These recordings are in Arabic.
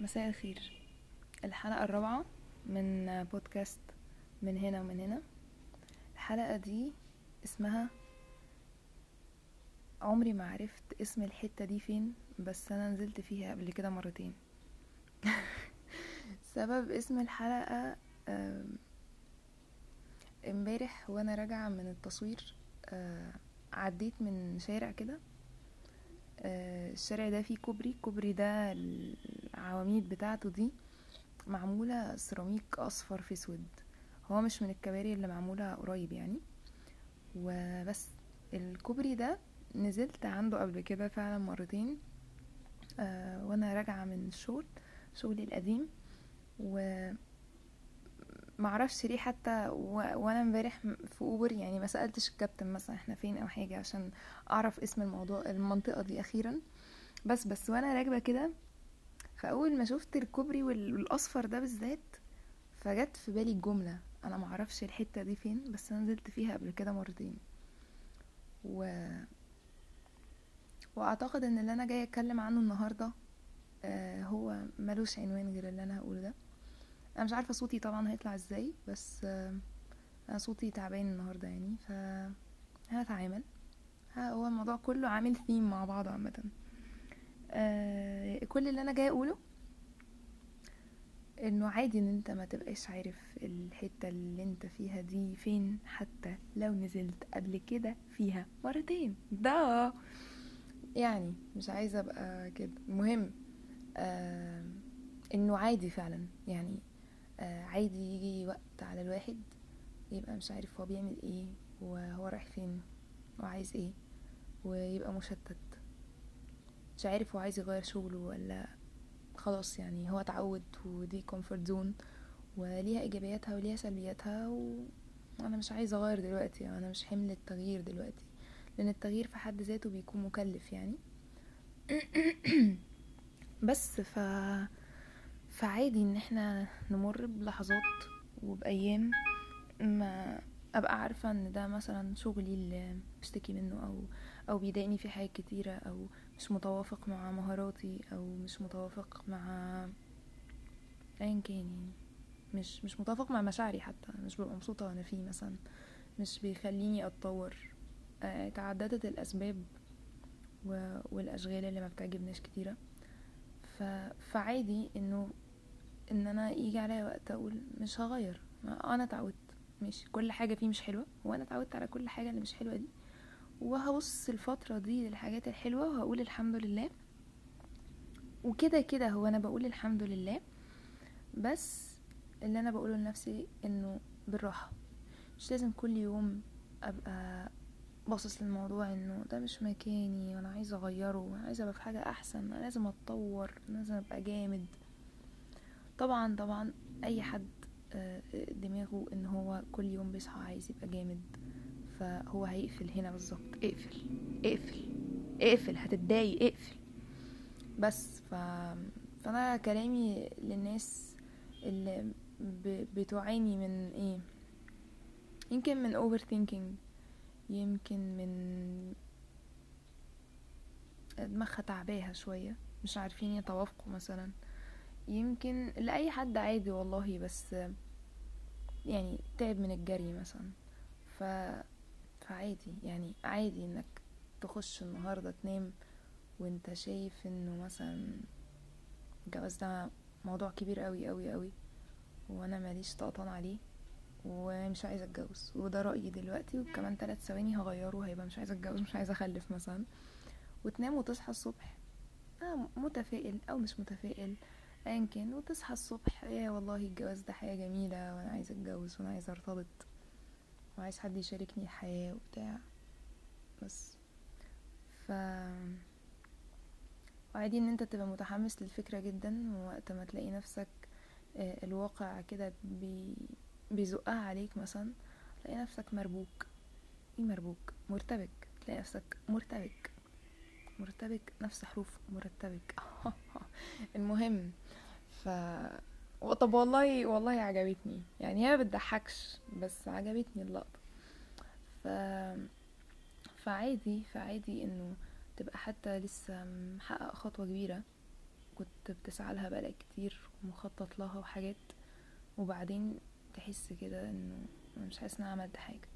مساء الخير. الحلقة الرابعة من بودكاست من هنا ومن هنا. الحلقة دي اسمها عمري ما عرفت اسم الحتة دي فين بس أنا نزلت فيها قبل كده مرتين. سبب اسم الحلقة امبارح وأنا راجعة من التصوير آه، عديت من شارع كده. آه، الشارع ده فيه كوبري. كوبري ده العواميد بتاعته دي معمولة سيراميك أصفر في أسود. هو مش من الكباري اللي معمولة قريب يعني. وبس الكوبري ده نزلت عنده قبل كده فعلا مرتين آه وأنا راجعة من الشغل شغلي القديم. و معرفش ليه حتى و... وأنا امبارح في أوبر يعني ما سألتش الكابتن مثلا إحنا فين أو حاجة عشان أعرف اسم الموضوع المنطقة دي أخيرا. بس بس وأنا راكبة كده فأول ما شفت الكوبري وال... والأصفر ده بالذات فجت في بالي الجملة. أنا معرفش الحتة دي فين بس أنا نزلت فيها قبل كده مرتين. و وأعتقد إن اللي أنا جاية أتكلم عنه النهارده آه هو ملوش عنوان غير اللي أنا هقوله ده. أنا مش عارفة صوتي طبعا هيطلع إزاي بس آه، أنا صوتي تعبان النهارده يعني ف هنتعامل هو الموضوع كله عامل ثيم مع بعض عامة. آه، كل اللي أنا جاي أقوله إنه عادي إن أنت ما تبقاش عارف الحتة اللي أنت فيها دي فين حتى لو نزلت قبل كده فيها مرتين. ده يعني مش عايزة أبقى كده. المهم آه إنه عادي فعلا. يعني آه عادي يجي وقت على الواحد يبقى مش عارف هو بيعمل إيه وهو رايح فين وعايز إيه ويبقى مشتت. مش عارف هو عايز يغير شغله ولا خلاص يعني هو اتعود ودي comfort zone وليها إيجابياتها وليها سلبياتها. وأنا مش عايزه أغير دلوقتي أنا مش حمل التغيير دلوقتي لأن التغيير في حد ذاته بيكون مكلف يعني بس ف فعادي إن إحنا نمر بلحظات وبأيام ما أبقى عارفة إن ده مثلا شغلي اللي بشتكي منه أو أو بيضايقني في حاجات كتيرة أو مش متوافق مع مهاراتي أو مش متوافق مع ايا كان يعني. مش مش متوافق مع مشاعري حتى مش ببقى مبسوطة وأنا فيه مثلا. مش بيخليني أتطور. آه، تعددت الأسباب. والأشغال اللي ما بتعجبناش كتيرة. ف... فعادي إنه إن أنا يجي عليا وقت أقول مش هغير. أنا اتعودت. ماشي كل حاجة فيه مش حلوة وأنا اتعودت على كل حاجة اللي مش حلوة دي. وهبص الفترة دي للحاجات الحلوة وهقول الحمد لله. وكده كده هو أنا بقول الحمد لله بس اللي أنا بقوله لنفسي إنه بالراحة. مش لازم كل يوم أبقى باصص للموضوع إنه ده مش مكاني وأنا عايزة أغيره أنا عايزة أبقى في حاجة أحسن أنا لازم أتطور لازم أبقى جامد. طبعا طبعا أي حد دماغه إن هو كل يوم بيصحى عايز يبقى جامد فهو هيقفل هنا بالظبط. اقفل اقفل اقفل هتتضايق اقفل. بس ف... فأنا كلامي للناس اللي ب... بتعاني من إيه؟ يمكن من overthinking يمكن من دماغها تعباها شوية مش عارفين يتوافقوا مثلا. يمكن لأي حد عادي والله بس يعني تعب من الجري مثلا. ف... فعادي يعني عادي إنك تخش النهاردة تنام وأنت شايف إنه مثلا الجواز ده موضوع كبير قوي قوي قوي وأنا ماليش طقطان عليه ومش عايزة أتجوز. وده رأيي دلوقتي وكمان ثلاث ثواني هغيره هيبقى مش عايزة أتجوز مش عايزة أخلف مثلا. وتنام وتصحى الصبح. آه متفائل أو مش متفائل. ايا كان وتصحى الصبح يا والله الجواز ده حاجة جميلة وأنا عايزة أتجوز وأنا عايزة أرتبط وعايز حد يشاركني الحياة وبتاع. بس. ف وعادي إن أنت تبقى متحمس للفكرة جدا ووقت ما تلاقي نفسك آه، الواقع كده بي... بيزقها عليك مثلا تلاقي نفسك مربوك. إيه مربوك؟ مرتبك. تلاقي نفسك مرتبك. مرتبك نفس حروف مرتبك. المهم. ف طب والله والله عجبتني. يعني هي بتضحكش بس عجبتني اللقطة. ف فعادي فعادي إنه تبقى حتى لسه محقق خطوة كبيرة. كنت بتسعى لها بقالك كتير ومخطط لها وحاجات. وبعدين تحس كده إنه مش حاسس إن عملت حاجة.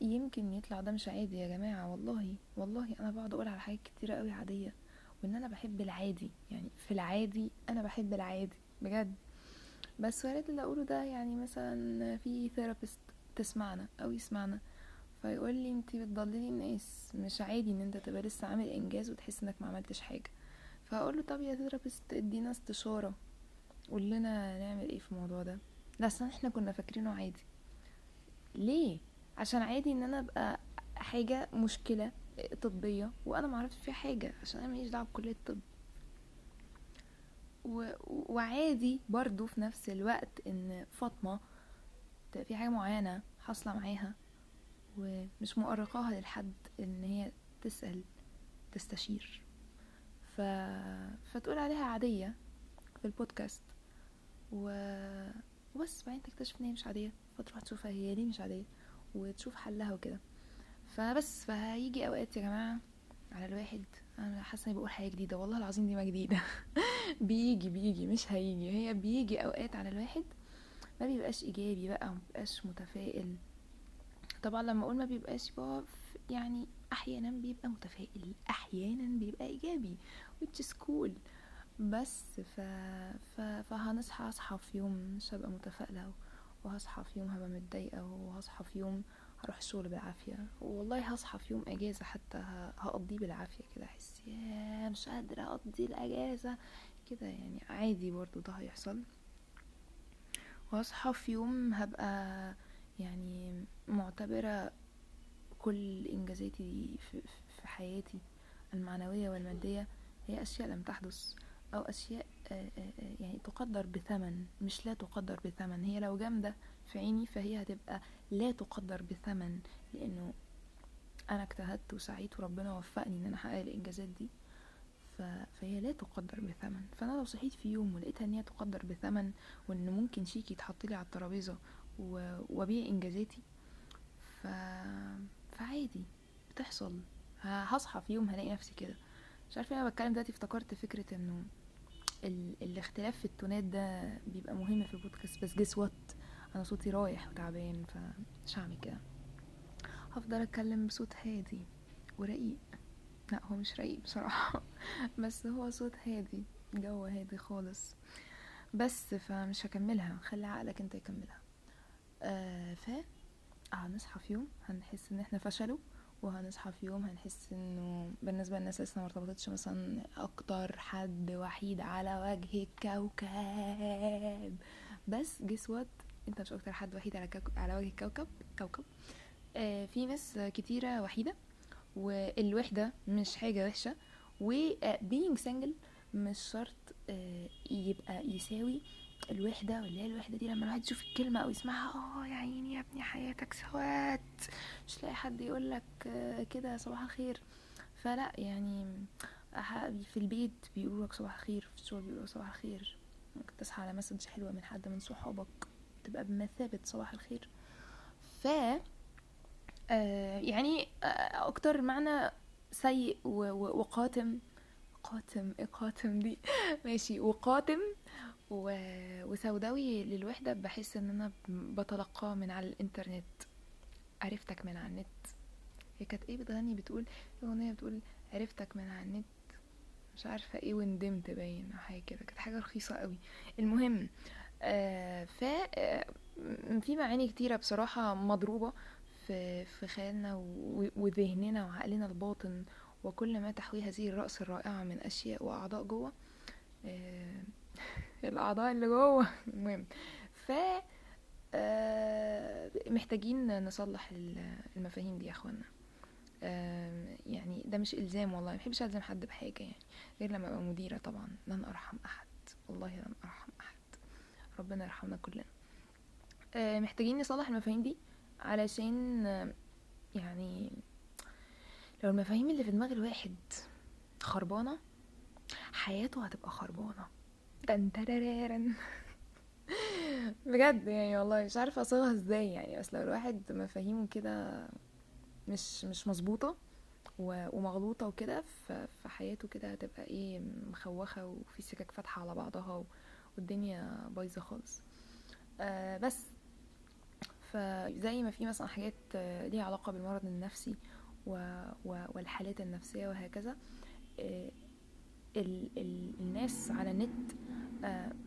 يمكن يطلع ده مش عادي يا جماعة والله والله أنا بقعد أقول على حاجات كتيرة قوي عادية. وان أنا بحب العادي يعني في العادي أنا بحب العادي بجد. بس وارد اللي أقوله ده يعني مثلا في therapist تسمعنا أو يسمعنا فيقول لي انت بتضللي الناس مش عادي إن أنت تبقى لسه عامل إنجاز وتحس إنك ما عملتش حاجة. فاقول له طب يا therapist إدينا استشارة قول لنا نعمل إيه في الموضوع ده؟ لا إحنا كنا فاكرينه عادي. ليه؟ عشان عادي إن أنا أبقى حاجة مشكلة طبية وأنا ما عرفتش فيها حاجة عشان أنا ماليش دعوة بكلية الطب. و... وعادي برضو في نفس الوقت إن فاطمة ت- في حاجة معينة حاصلة معاها ومش مؤرقاها للحد إن هي تسأل تستشير. ف... فتقول عليها عادية في البودكاست. و... وبس بعدين تكتشف إن هي مش عادية فتروح تشوفها هي ليه مش عادية وتشوف حلها وكده. فبس فهيجي أوقات يا جماعة على الواحد أنا حاسة إني بقول حاجة جديدة. والله العظيم دي ما جديدة. بيجي بيجي مش هيجي. هي بيجي أوقات على الواحد ما بيبقاش إيجابي بقى ما بيبقاش متفائل. طبعا لما أقول ما بيبقاش يعني أحيانا بيبقى متفائل أحيانا بيبقى إيجابي which is cool. بس ف... ف... فهنصحى اصحى في يوم مش هبقى متفائلة وهصحى في يوم هبقى متضايقة وهصحى في يوم هروح الشغل بالعافية. والله هصحى في يوم أجازة حتى هقضيه بالعافية كده أحس يا مش قادرة أقضي الأجازة كده يعني. عادي برضو ده هيحصل. وهصحى في يوم هبقى يعني معتبرة كل إنجازاتي دي في, حياتي المعنوية والمادية هي أشياء لم تحدث أو أشياء يعني تقدر بثمن مش لا تقدر بثمن. هي لو جامدة في عيني فهي هتبقى لا تقدر بثمن لأنه أنا اجتهدت وسعيت وربنا وفقني إن أنا أحقق الإنجازات دي. ف... فهي لا تقدر بثمن. فأنا لو صحيت في يوم ولقيتها إن هي تقدر بثمن وإن ممكن شيك يتحط لي على الترابيزة و... وأبيع إنجازاتي ف... فعادي بتحصل. هصحى في يوم هلاقي نفسي كده. مش عارفة أنا بتكلم دلوقتي افتكرت فكرة إنه ال... الاختلاف في ال tone ات ده بيبقى مهم في البودكاست. بس guess what أنا صوتي رايح وتعبان فمش هعمل كده. هفضل أتكلم بصوت هادي ورقيق. لا هو مش رقيق بصراحة. بس هو صوت هادي جو هادي خالص. بس فمش هكملها. خلي عقلك انت يكملها. آه ف هنصحى في يوم هنحس إن إحنا فشلوا وهنصحى في يوم هنحس إنه بالنسبة للناس لسه ما ارتبطتش مثلا أكتر حد وحيد على وجه الكوكب. بس جس وات انت مش أكتر حد وحيد على كوكب على وجه الكوكب كوكب. آه في ناس كتيرة وحيدة والوحدة مش حاجة وحشة و being single مش شرط آه، يبقى يساوي الوحدة واللي هي الوحدة دي. لما الواحد يشوف الكلمة أو يسمعها آه يا عيني يا ابني حياتك سواد مش لاقي حد يقولك آه، كده صباح الخير. فلا يعني في البيت بيقولوا لك صباح الخير في الشغل بيقولوا صباح الخير. ممكن تصحى على مسج حلوة من حد من صحابك. تبقى بمثابة صباح الخير. ف آه، يعني آه، أكتر معنى سيء وقاتم قاتم إيه قاتم دي؟ ماشي وقاتم وسوداوي للوحدة بحس إن أنا بتلقاه من على الإنترنت. عرفتك من على النت. هي كانت إيه بتغني؟ بتقول أغنية بتقول عرفتك من على النت. مش عارفة إيه وندمت باين أو حاجة كده. كانت حاجة رخيصة قوي. المهم ف آه، في معاني كتيرة بصراحة مضروبة في في خيالنا وذهننا وعقلنا الباطن وكل ما تحويه هذه الرأس الرائعة من أشياء وأعضاء جوه آه، الأعضاء اللي جوه. المهم ف آه، محتاجين نصلح ال- المفاهيم دي يا إخوانا. يعني ده مش إلزام والله ما بحبش ألزم حد بحاجة يعني غير لما أبقى مديرة طبعا لن أرحم أحد والله لن أرحم. ربنا يرحمنا كلنا آه، محتاجين نصلح المفاهيم دي علشان آه، يعني لو المفاهيم اللي في دماغ الواحد خربانة حياته هتبقى خربانة تن ترارارن. بجد يعني والله مش عارفة أصيغها إزاي يعني بس لو الواحد مفاهيمه كده مش مش مظبوطة و- ومغلوطة وكده فحياته كده هتبقى إيه مخوخة وفي سكك فاتحة على بعضها و- والدنيا بايظة خالص آه بس فزي ما في مثلا حاجات آه، ليها علاقة بالمرض النفسي. والحالات النفسية وهكذا آه، ال... ال... الناس على النت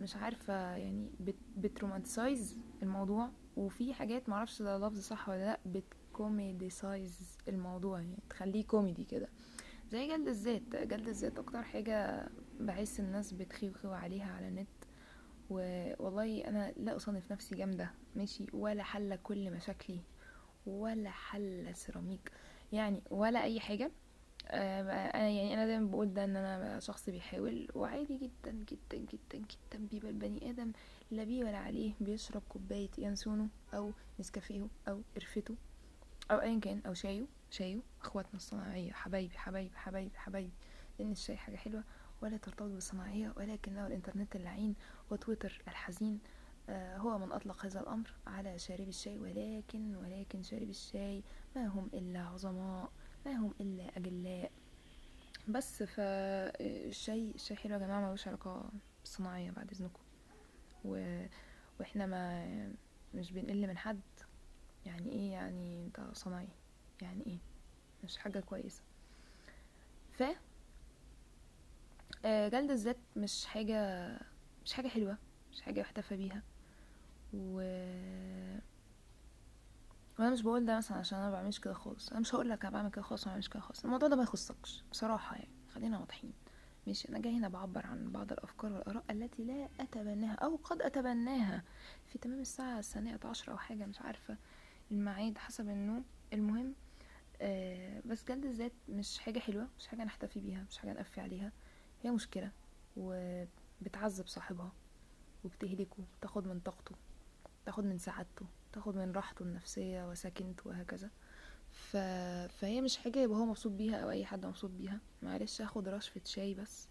مش عارفة يعني بت... بت romanticize الموضوع وفي حاجات معرفش ده لفظ صح ولا لأ بت comedisize الموضوع يعني تخليه كوميدي كده زي جلد الذات جلد الذات أكتر حاجة بحس الناس بتخيوخوا عليها على النت والله أنا لا أصنف نفسي جامدة ماشي ولا حل كل مشاكلي ولا حل سيراميك يعني ولا أي حاجة. آه، أنا يعني أنا دايما بقول ده إن أنا شخص بيحاول وعادي جدا جدا جدا جدا بيبقى البني آدم لا بيه ولا عليه بيشرب كوباية ينسونه أو نسكافيه أو قرفته أو ايا كان أو شايو شايو أخواتنا الصناعية حبايبي حبايبي حبايبي حبايبي لأن الشاي حاجة حلوة. ولا ترتبط بالصناعية ولكنه الإنترنت اللعين وتويتر الحزين آه، هو من أطلق هذا الأمر على شارب الشاي. ولكن ولكن شارب الشاي ما هم إلا عظماء ما هم إلا أجلاء. بس فالشاي الشاي حلو يا جماعة ملوش علاقة بالصناعية بعد إذنكم. و... وإحنا ما مش بنقل من حد. يعني إيه؟ يعني أنت صناعي يعني إيه؟ مش حاجة كويسة. ف آه، جلد الذات مش حاجة مش حاجة حلوة مش حاجة يحتفى بيها. و وأنا مش بقول ده مثلا عشان أنا بعملش كده خالص. أنا مش هقول لك أنا بعمل كده خالص وما بعملش كده خالص. الموضوع ده ما يخصكش بصراحة يعني. خلينا واضحين. ماشي أنا جاي هنا بعبر عن بعض الأفكار والآراء التي لا أتبناها أو قد أتبناها في تمام الساعة الثانية عشر أو حاجة مش عارفة الميعاد حسب النوم المهم. آه بس جلد الذات مش حاجة حلوة مش حاجة نحتفي بيها مش حاجة نقفي عليها. هي مشكلة وبتعذب صاحبها وبتهلكه تاخد من طاقته تاخد من سعادته تاخد من راحته النفسية وسكنته وهكذا. ف... فهي مش حاجة يبقى هو مبسوط بيها أو أي حد مبسوط بيها. معلش اخد رشفة شاي بس.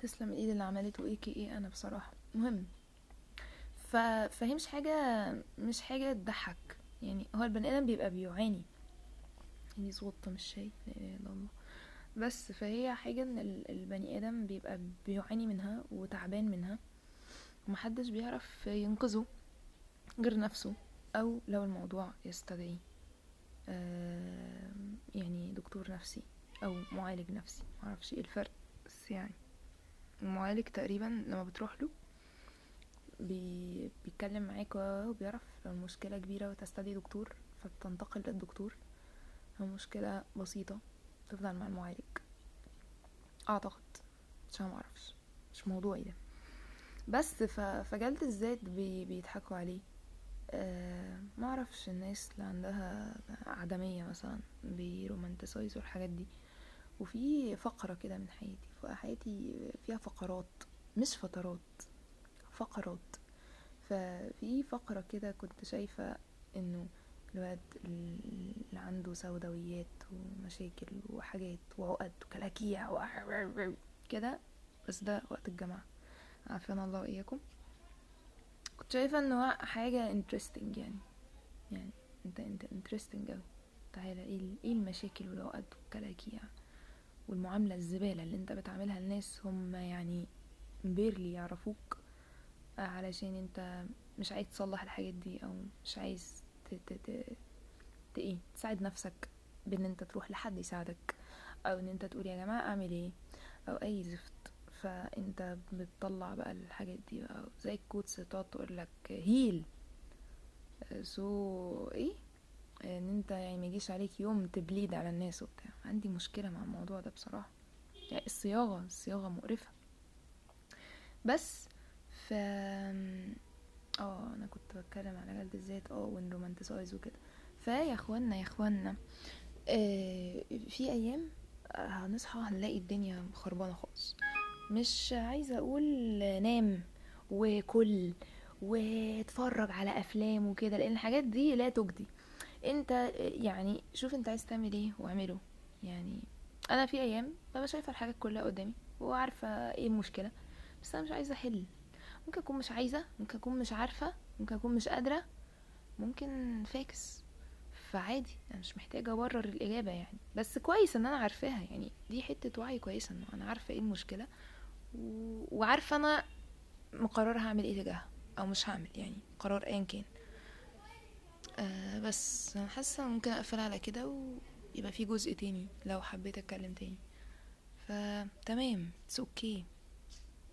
تسلم الإيد اللي عملته إيه كي إيه أنا بصراحة. مهم. ف... فهي مش حاجة مش حاجة تضحك. يعني هو البني آدم بيبقى بيعاني. دي صوت مش شاي لا إله إلا الله. بس فهي حاجة إن ال- البني آدم بيبقى بيعاني منها وتعبان منها ومحدش بيعرف ينقذه غير نفسه أو لو الموضوع يستدعي آم، يعني دكتور نفسي أو معالج نفسي معرفش إيه الفرق بس يعني المعالج تقريبا لما بتروح له بي... بيتكلم معاك وبيعرف لو المشكلة كبيرة وتستدعي دكتور فبتنتقل للدكتور. لو مشكلة بسيطة تفضل مع المعالج. أعتقد عشان ما أعرفش مش موضوعي ده. بس. فجلد الذات بي... بيضحكوا عليه. أه ما أعرفش الناس اللي عندها عدمية مثلا بيرومانتسايزوا الحاجات دي. وفي فقرة كده من حياتي فحياتي فيها فقرات مش فترات فقرات. ففي فقرة كده كنت شايفة إنه الواد اللي عنده سوداويات ومشاكل وحاجات وعقد وكلاكيع كده. بس ده وقت الجامعة. عافانا الله وإياكم. كنت شايفة انه هو حاجة interesting يعني. يعني انت أنت interesting أوي. تعالى إيه إيه المشاكل والعقد والكلاكيع والمعاملة الزبالة اللي أنت بتعملها لناس هم يعني barely يعرفوك آه، علشان أنت مش عايز تصلح الحاجات دي أو مش عايز إيه تساعد نفسك بإن أنت تروح لحد يساعدك أو إن أنت تقول يا جماعة أعمل إيه أو أي زفت. فأنت بتطلع بقى الحاجات دي بقى زي ال quotes تقعد تقول لك heal سو إيه؟ إن أنت يعني ما يجيش عليك يوم تبليد على الناس وبتاع. عندي مشكلة مع الموضوع ده بصراحة. يعني الصياغة الصياغة مقرفة. بس ف آه كنت بتكلم على جلد الذات آه ونرومانتسايز وكده. فيا إخوانا يا إخوانا آه في أيام آه، هنصحى هنلاقي الدنيا خربانة خالص. مش عايزة أقول نام وكل واتفرج على أفلام وكده لأن الحاجات دي لا تجدي. أنت يعني شوف أنت عايز تعمل إيه واعمله. يعني أنا في أيام ببقى شايفة الحاجات كلها قدامي وعارفة إيه المشكلة بس أنا مش عايزة أحل. ممكن أكون مش عايزة ممكن أكون مش عارفة ممكن أكون مش قادرة ممكن فاكس. فعادي أنا مش محتاجة أبرر الإجابة يعني. بس كويس إن أنا عارفاها يعني. دي حتة وعي كويسة إنه أنا عارفة إيه المشكلة و... وعارفة أنا مقررة هعمل إيه تجاهها أو مش هعمل يعني قرار ايا كان. أه بس أنا حاسة ممكن أقفل على كده ويبقى في جزء تاني لو حبيت أتكلم تاني. فتمام it's okay okay.